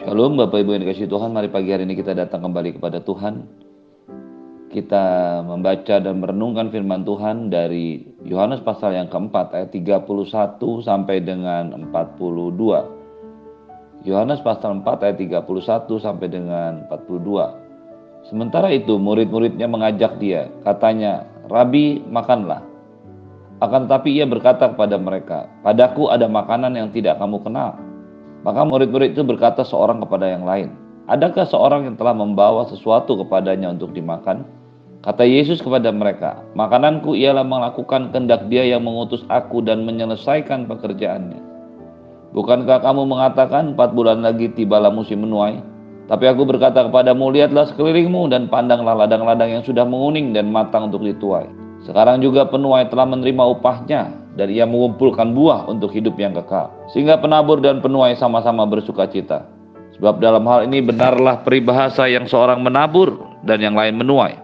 Shalom Bapak Ibu yang dikasih Tuhan, mari pagi hari ini kita datang kembali kepada Tuhan. Kita membaca dan merenungkan firman Tuhan dari Yohanes pasal yang keempat ayat 31 sampai dengan 42. Yohanes pasal 4 ayat 31 sampai dengan 42. Sementara itu murid-muridnya mengajak dia, katanya, Rabi makanlah. Akan tetapi ia berkata kepada mereka, padaku ada makanan yang tidak kamu kenal maka murid-murid itu berkata seorang kepada yang lain, Adakah seorang yang telah membawa sesuatu kepadanya untuk dimakan? Kata Yesus kepada mereka, Makananku ialah melakukan kehendak dia yang mengutus aku dan menyelesaikan pekerjaannya. Bukankah kamu mengatakan empat bulan lagi tibalah musim menuai? Tapi aku berkata kepadamu, lihatlah sekelilingmu dan pandanglah ladang-ladang yang sudah menguning dan matang untuk dituai. Sekarang juga penuai telah menerima upahnya, dan ia mengumpulkan buah untuk hidup yang kekal. Sehingga penabur dan penuai sama-sama bersuka cita. Sebab dalam hal ini benarlah peribahasa yang seorang menabur dan yang lain menuai.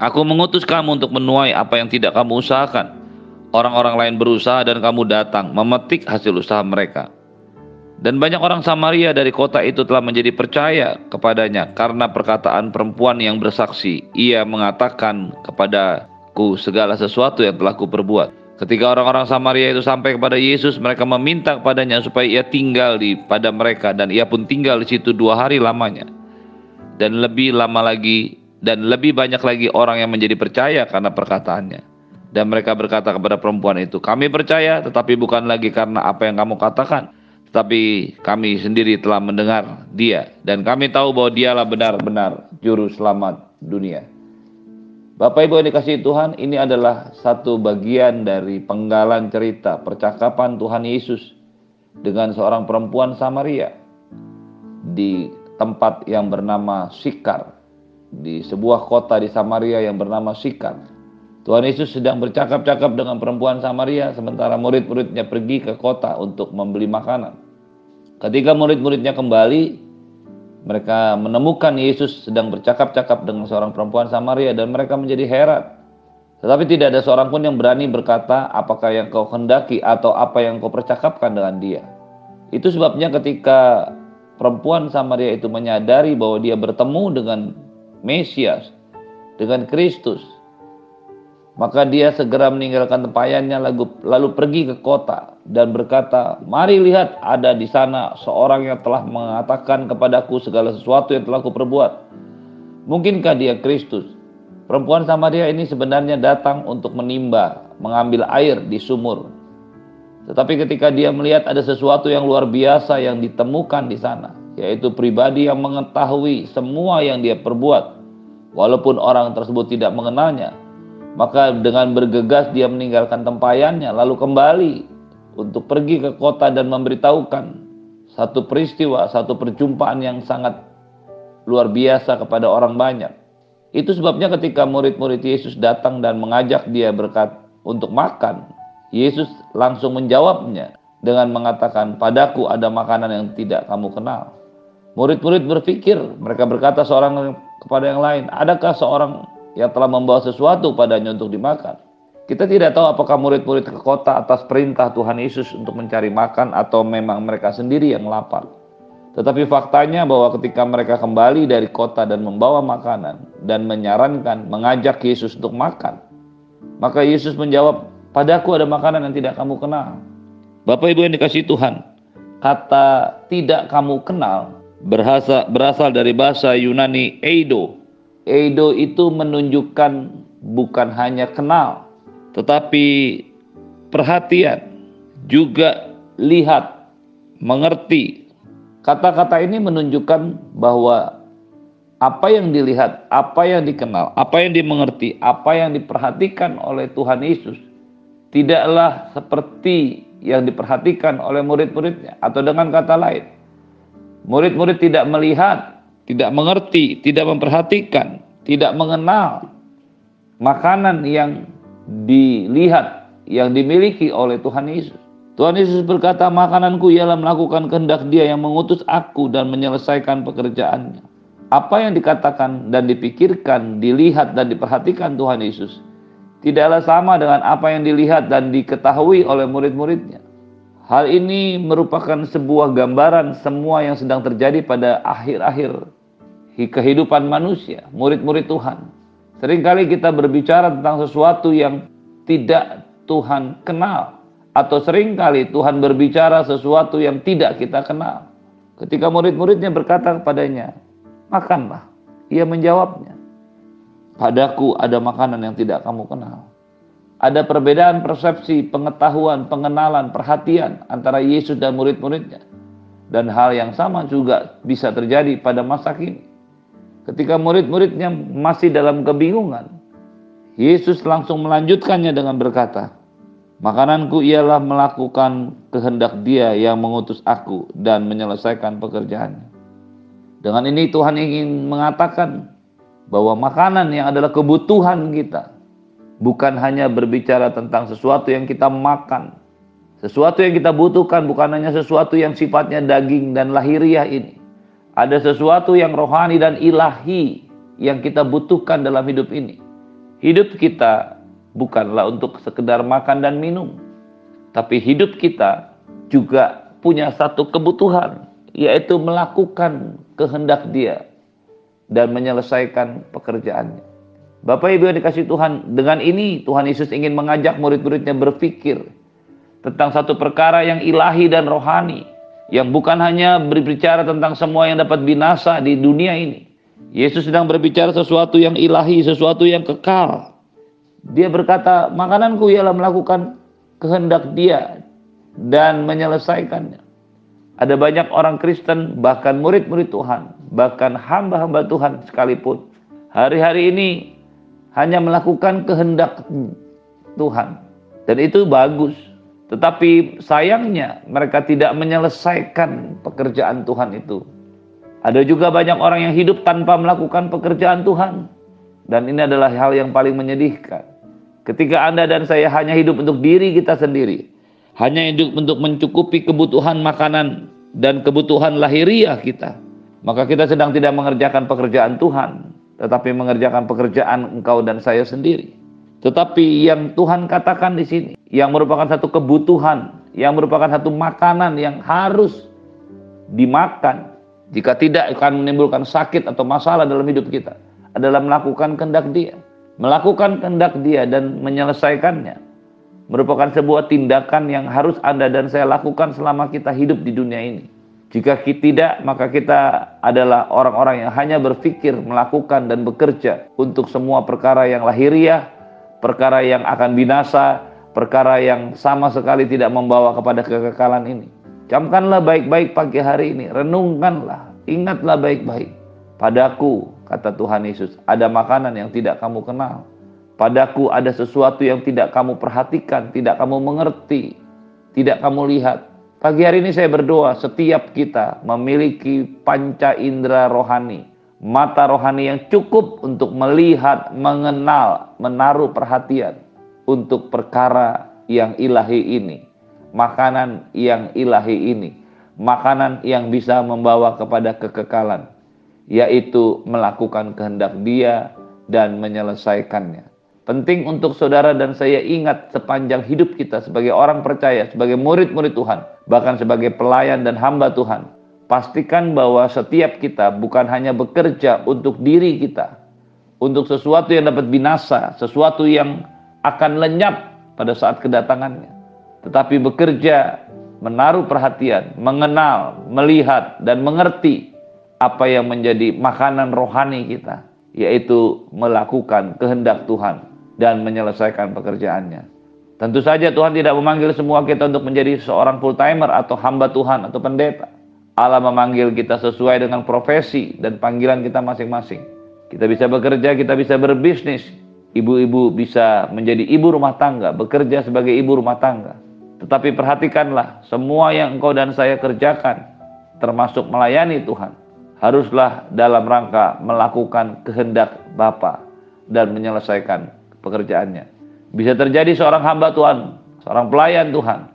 Aku mengutus kamu untuk menuai apa yang tidak kamu usahakan. Orang-orang lain berusaha dan kamu datang memetik hasil usaha mereka. Dan banyak orang Samaria dari kota itu telah menjadi percaya kepadanya karena perkataan perempuan yang bersaksi. Ia mengatakan kepadaku segala sesuatu yang telah kuperbuat. Ketika orang-orang Samaria itu sampai kepada Yesus, mereka meminta kepadanya supaya ia tinggal di pada mereka dan ia pun tinggal di situ dua hari lamanya. Dan lebih lama lagi dan lebih banyak lagi orang yang menjadi percaya karena perkataannya. Dan mereka berkata kepada perempuan itu, kami percaya tetapi bukan lagi karena apa yang kamu katakan. Tetapi kami sendiri telah mendengar dia. Dan kami tahu bahwa dialah benar-benar juru selamat dunia. Bapak Ibu yang dikasih Tuhan, ini adalah satu bagian dari penggalan cerita percakapan Tuhan Yesus dengan seorang perempuan Samaria di tempat yang bernama Sikar, di sebuah kota di Samaria yang bernama Sikar. Tuhan Yesus sedang bercakap-cakap dengan perempuan Samaria sementara murid-muridnya pergi ke kota untuk membeli makanan. Ketika murid-muridnya kembali, mereka menemukan Yesus sedang bercakap-cakap dengan seorang perempuan Samaria dan mereka menjadi heran. Tetapi tidak ada seorang pun yang berani berkata apakah yang kau hendaki atau apa yang kau percakapkan dengan dia. Itu sebabnya ketika perempuan Samaria itu menyadari bahwa dia bertemu dengan Mesias, dengan Kristus, maka dia segera meninggalkan tempayannya lalu, lalu pergi ke kota dan berkata, Mari lihat ada di sana seorang yang telah mengatakan kepadaku segala sesuatu yang telah kuperbuat. Mungkinkah dia Kristus? Perempuan Samaria ini sebenarnya datang untuk menimba, mengambil air di sumur. Tetapi ketika dia melihat ada sesuatu yang luar biasa yang ditemukan di sana, yaitu pribadi yang mengetahui semua yang dia perbuat, walaupun orang tersebut tidak mengenalnya, maka dengan bergegas dia meninggalkan tempayannya lalu kembali untuk pergi ke kota dan memberitahukan satu peristiwa, satu perjumpaan yang sangat luar biasa kepada orang banyak. Itu sebabnya ketika murid-murid Yesus datang dan mengajak dia berkat untuk makan, Yesus langsung menjawabnya dengan mengatakan, "Padaku ada makanan yang tidak kamu kenal." Murid-murid berpikir, mereka berkata seorang kepada yang lain, "Adakah seorang yang telah membawa sesuatu padanya untuk dimakan. Kita tidak tahu apakah murid-murid ke kota atas perintah Tuhan Yesus untuk mencari makan atau memang mereka sendiri yang lapar. Tetapi faktanya bahwa ketika mereka kembali dari kota dan membawa makanan dan menyarankan mengajak Yesus untuk makan, maka Yesus menjawab, "Padaku ada makanan yang tidak kamu kenal." Bapak Ibu yang dikasih Tuhan, kata "tidak kamu kenal" berasal, dari bahasa Yunani eido Eido itu menunjukkan bukan hanya kenal, tetapi perhatian, juga lihat, mengerti. Kata-kata ini menunjukkan bahwa apa yang dilihat, apa yang dikenal, apa yang dimengerti, apa yang diperhatikan oleh Tuhan Yesus tidaklah seperti yang diperhatikan oleh murid-muridnya atau dengan kata lain murid-murid tidak melihat tidak mengerti, tidak memperhatikan, tidak mengenal makanan yang dilihat, yang dimiliki oleh Tuhan Yesus. Tuhan Yesus berkata, makananku ialah melakukan kehendak dia yang mengutus aku dan menyelesaikan pekerjaannya. Apa yang dikatakan dan dipikirkan, dilihat dan diperhatikan Tuhan Yesus tidaklah sama dengan apa yang dilihat dan diketahui oleh murid-muridnya. Hal ini merupakan sebuah gambaran semua yang sedang terjadi pada akhir-akhir kehidupan manusia, murid-murid Tuhan. Seringkali kita berbicara tentang sesuatu yang tidak Tuhan kenal. Atau sering kali Tuhan berbicara sesuatu yang tidak kita kenal. Ketika murid-muridnya berkata kepadanya, makanlah. Ia menjawabnya, padaku ada makanan yang tidak kamu kenal. Ada perbedaan persepsi, pengetahuan, pengenalan, perhatian antara Yesus dan murid-muridnya. Dan hal yang sama juga bisa terjadi pada masa kini. Ketika murid-muridnya masih dalam kebingungan, Yesus langsung melanjutkannya dengan berkata, Makananku ialah melakukan kehendak dia yang mengutus aku dan menyelesaikan pekerjaannya. Dengan ini Tuhan ingin mengatakan bahwa makanan yang adalah kebutuhan kita bukan hanya berbicara tentang sesuatu yang kita makan. Sesuatu yang kita butuhkan bukan hanya sesuatu yang sifatnya daging dan lahiriah ini. Ada sesuatu yang rohani dan ilahi yang kita butuhkan dalam hidup ini. Hidup kita bukanlah untuk sekedar makan dan minum. Tapi hidup kita juga punya satu kebutuhan, yaitu melakukan kehendak dia dan menyelesaikan pekerjaannya. Bapak Ibu yang dikasih Tuhan, dengan ini Tuhan Yesus ingin mengajak murid-muridnya berpikir tentang satu perkara yang ilahi dan rohani, yang bukan hanya berbicara tentang semua yang dapat binasa di dunia ini. Yesus sedang berbicara sesuatu yang ilahi, sesuatu yang kekal. Dia berkata, makananku ialah melakukan kehendak dia dan menyelesaikannya. Ada banyak orang Kristen, bahkan murid-murid Tuhan, bahkan hamba-hamba Tuhan sekalipun. Hari-hari ini hanya melakukan kehendak Tuhan. Dan itu bagus. Tetapi sayangnya mereka tidak menyelesaikan pekerjaan Tuhan itu. Ada juga banyak orang yang hidup tanpa melakukan pekerjaan Tuhan. Dan ini adalah hal yang paling menyedihkan. Ketika Anda dan saya hanya hidup untuk diri kita sendiri. Hanya hidup untuk mencukupi kebutuhan makanan dan kebutuhan lahiriah kita. Maka kita sedang tidak mengerjakan pekerjaan Tuhan tetapi mengerjakan pekerjaan engkau dan saya sendiri. Tetapi yang Tuhan katakan di sini, yang merupakan satu kebutuhan, yang merupakan satu makanan yang harus dimakan, jika tidak akan menimbulkan sakit atau masalah dalam hidup kita, adalah melakukan kehendak Dia. Melakukan kehendak Dia dan menyelesaikannya merupakan sebuah tindakan yang harus Anda dan saya lakukan selama kita hidup di dunia ini. Jika kita tidak, maka kita adalah orang-orang yang hanya berpikir, melakukan, dan bekerja untuk semua perkara yang lahiriah, perkara yang akan binasa, perkara yang sama sekali tidak membawa kepada kekekalan ini. Camkanlah baik-baik pagi hari ini, renungkanlah, ingatlah baik-baik. Padaku, kata Tuhan Yesus, ada makanan yang tidak kamu kenal. Padaku ada sesuatu yang tidak kamu perhatikan, tidak kamu mengerti, tidak kamu lihat. Pagi hari ini saya berdoa setiap kita memiliki panca indera rohani, mata rohani yang cukup untuk melihat, mengenal, menaruh perhatian untuk perkara yang ilahi ini, makanan yang ilahi ini, makanan yang bisa membawa kepada kekekalan, yaitu melakukan kehendak Dia dan menyelesaikannya. Penting untuk saudara dan saya ingat sepanjang hidup kita sebagai orang percaya, sebagai murid-murid Tuhan, bahkan sebagai pelayan dan hamba Tuhan. Pastikan bahwa setiap kita bukan hanya bekerja untuk diri kita, untuk sesuatu yang dapat binasa, sesuatu yang akan lenyap pada saat kedatangannya, tetapi bekerja menaruh perhatian, mengenal, melihat, dan mengerti apa yang menjadi makanan rohani kita, yaitu melakukan kehendak Tuhan dan menyelesaikan pekerjaannya. Tentu saja Tuhan tidak memanggil semua kita untuk menjadi seorang full timer atau hamba Tuhan atau pendeta. Allah memanggil kita sesuai dengan profesi dan panggilan kita masing-masing. Kita bisa bekerja, kita bisa berbisnis. Ibu-ibu bisa menjadi ibu rumah tangga, bekerja sebagai ibu rumah tangga. Tetapi perhatikanlah, semua yang engkau dan saya kerjakan, termasuk melayani Tuhan, haruslah dalam rangka melakukan kehendak Bapa dan menyelesaikan pekerjaannya. Bisa terjadi seorang hamba Tuhan, seorang pelayan Tuhan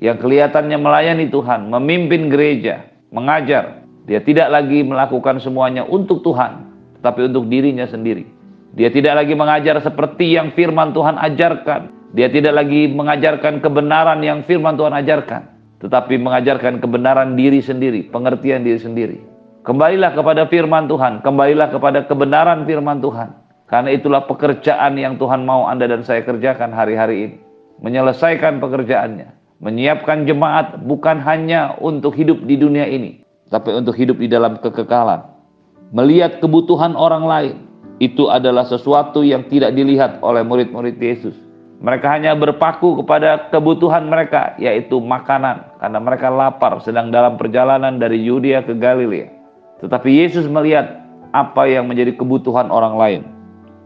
yang kelihatannya melayani Tuhan, memimpin gereja, mengajar. Dia tidak lagi melakukan semuanya untuk Tuhan, tetapi untuk dirinya sendiri. Dia tidak lagi mengajar seperti yang firman Tuhan ajarkan. Dia tidak lagi mengajarkan kebenaran yang firman Tuhan ajarkan. tetapi mengajarkan kebenaran diri sendiri, pengertian diri sendiri. Kembalilah kepada firman Tuhan, kembalilah kepada kebenaran firman Tuhan. Karena itulah pekerjaan yang Tuhan mau Anda dan saya kerjakan hari-hari ini. Menyelesaikan pekerjaannya, menyiapkan jemaat bukan hanya untuk hidup di dunia ini, tapi untuk hidup di dalam kekekalan. Melihat kebutuhan orang lain, itu adalah sesuatu yang tidak dilihat oleh murid-murid Yesus. Mereka hanya berpaku kepada kebutuhan mereka, yaitu makanan, karena mereka lapar sedang dalam perjalanan dari Yudea ke Galilea. Tetapi Yesus melihat apa yang menjadi kebutuhan orang lain.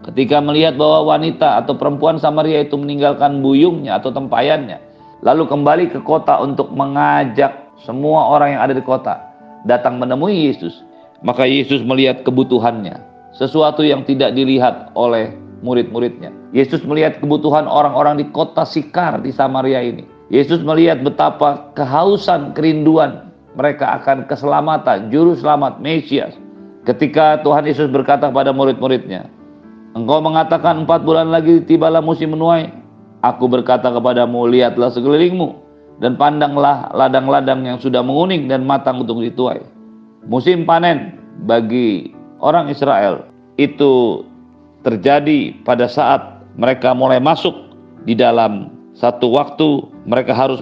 Ketika melihat bahwa wanita atau perempuan Samaria itu meninggalkan buyungnya atau tempayannya, lalu kembali ke kota untuk mengajak semua orang yang ada di kota datang menemui Yesus, maka Yesus melihat kebutuhannya sesuatu yang tidak dilihat oleh murid-muridnya. Yesus melihat kebutuhan orang-orang di kota Sikar di Samaria ini. Yesus melihat betapa kehausan, kerinduan mereka akan keselamatan, juru selamat, Mesias. Ketika Tuhan Yesus berkata kepada murid-muridnya, Engkau mengatakan empat bulan lagi tibalah musim menuai. Aku berkata kepadamu, lihatlah sekelilingmu dan pandanglah ladang-ladang yang sudah menguning dan matang untuk dituai. Musim panen bagi orang Israel itu terjadi pada saat mereka mulai masuk di dalam satu waktu mereka harus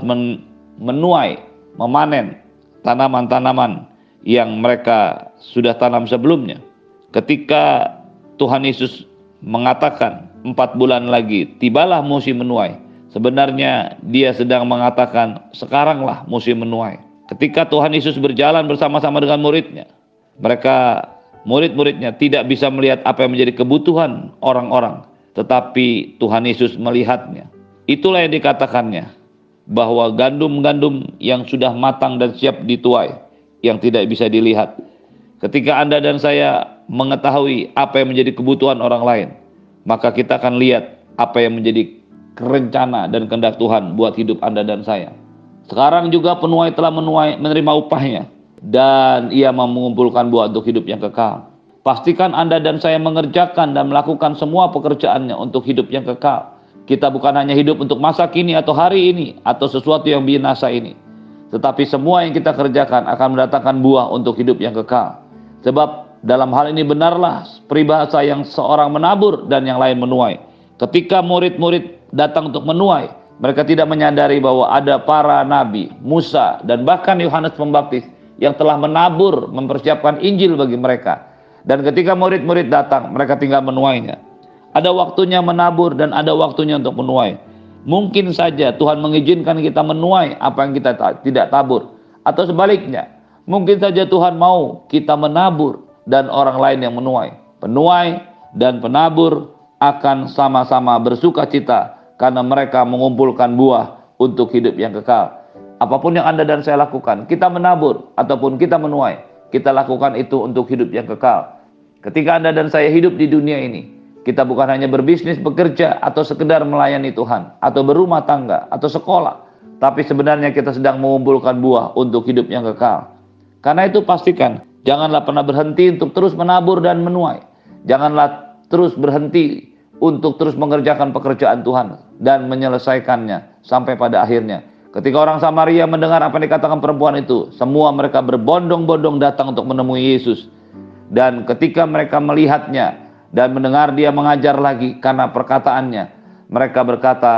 menuai, memanen tanaman-tanaman yang mereka sudah tanam sebelumnya. Ketika Tuhan Yesus mengatakan empat bulan lagi tibalah musim menuai. Sebenarnya dia sedang mengatakan sekaranglah musim menuai. Ketika Tuhan Yesus berjalan bersama-sama dengan muridnya, mereka murid-muridnya tidak bisa melihat apa yang menjadi kebutuhan orang-orang, tetapi Tuhan Yesus melihatnya. Itulah yang dikatakannya, bahwa gandum-gandum yang sudah matang dan siap dituai, yang tidak bisa dilihat. Ketika Anda dan saya mengetahui apa yang menjadi kebutuhan orang lain, maka kita akan lihat apa yang menjadi rencana dan kehendak Tuhan buat hidup Anda dan saya. Sekarang juga penuai telah menuai menerima upahnya dan ia mengumpulkan buah untuk hidup yang kekal. Pastikan Anda dan saya mengerjakan dan melakukan semua pekerjaannya untuk hidup yang kekal. Kita bukan hanya hidup untuk masa kini atau hari ini atau sesuatu yang binasa ini. Tetapi semua yang kita kerjakan akan mendatangkan buah untuk hidup yang kekal. Sebab dalam hal ini benarlah peribahasa yang seorang menabur dan yang lain menuai. Ketika murid-murid datang untuk menuai, mereka tidak menyadari bahwa ada para nabi, Musa, dan bahkan Yohanes Pembaptis yang telah menabur mempersiapkan Injil bagi mereka. Dan ketika murid-murid datang, mereka tinggal menuainya. Ada waktunya menabur dan ada waktunya untuk menuai. Mungkin saja Tuhan mengizinkan kita menuai apa yang kita tidak tabur. Atau sebaliknya, mungkin saja Tuhan mau kita menabur dan orang lain yang menuai. Penuai dan penabur akan sama-sama bersuka cita karena mereka mengumpulkan buah untuk hidup yang kekal. Apa pun yang Anda dan saya lakukan, kita menabur ataupun kita menuai, kita lakukan itu untuk hidup yang kekal. Ketika Anda dan saya hidup di dunia ini, kita bukan hanya berbisnis, bekerja, atau sekedar melayani Tuhan, atau berumah tangga, atau sekolah, tapi sebenarnya kita sedang mengumpulkan buah untuk hidup yang kekal. Karena itu pastikan, janganlah pernah berhenti untuk terus menabur dan menuai. Janganlah terus berhenti untuk terus mengerjakan pekerjaan Tuhan dan menyelesaikannya sampai pada akhirnya Ketika orang Samaria mendengar apa yang dikatakan perempuan itu, semua mereka berbondong-bondong datang untuk menemui Yesus. Dan ketika mereka melihatnya dan mendengar dia mengajar lagi karena perkataannya, mereka berkata,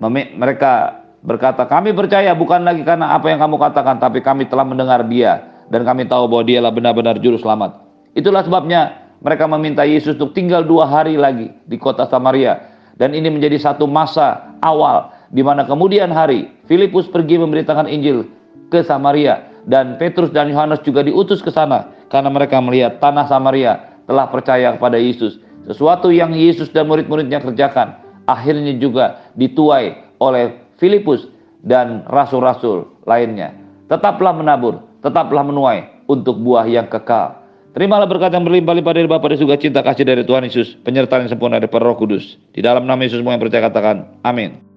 mereka berkata, kami percaya bukan lagi karena apa yang kamu katakan, tapi kami telah mendengar dia dan kami tahu bahwa dialah benar-benar juru selamat. Itulah sebabnya mereka meminta Yesus untuk tinggal dua hari lagi di kota Samaria. Dan ini menjadi satu masa awal di mana kemudian hari Filipus pergi memberitakan Injil ke Samaria dan Petrus dan Yohanes juga diutus ke sana karena mereka melihat tanah Samaria telah percaya kepada Yesus. Sesuatu yang Yesus dan murid-muridnya kerjakan akhirnya juga dituai oleh Filipus dan rasul-rasul lainnya. Tetaplah menabur, tetaplah menuai untuk buah yang kekal. Terimalah berkat yang berlimpah-limpah dari Bapa dan juga cinta kasih dari Tuhan Yesus, penyertaan yang sempurna dari Roh Kudus. Di dalam nama Yesus semua yang percaya katakan, amin.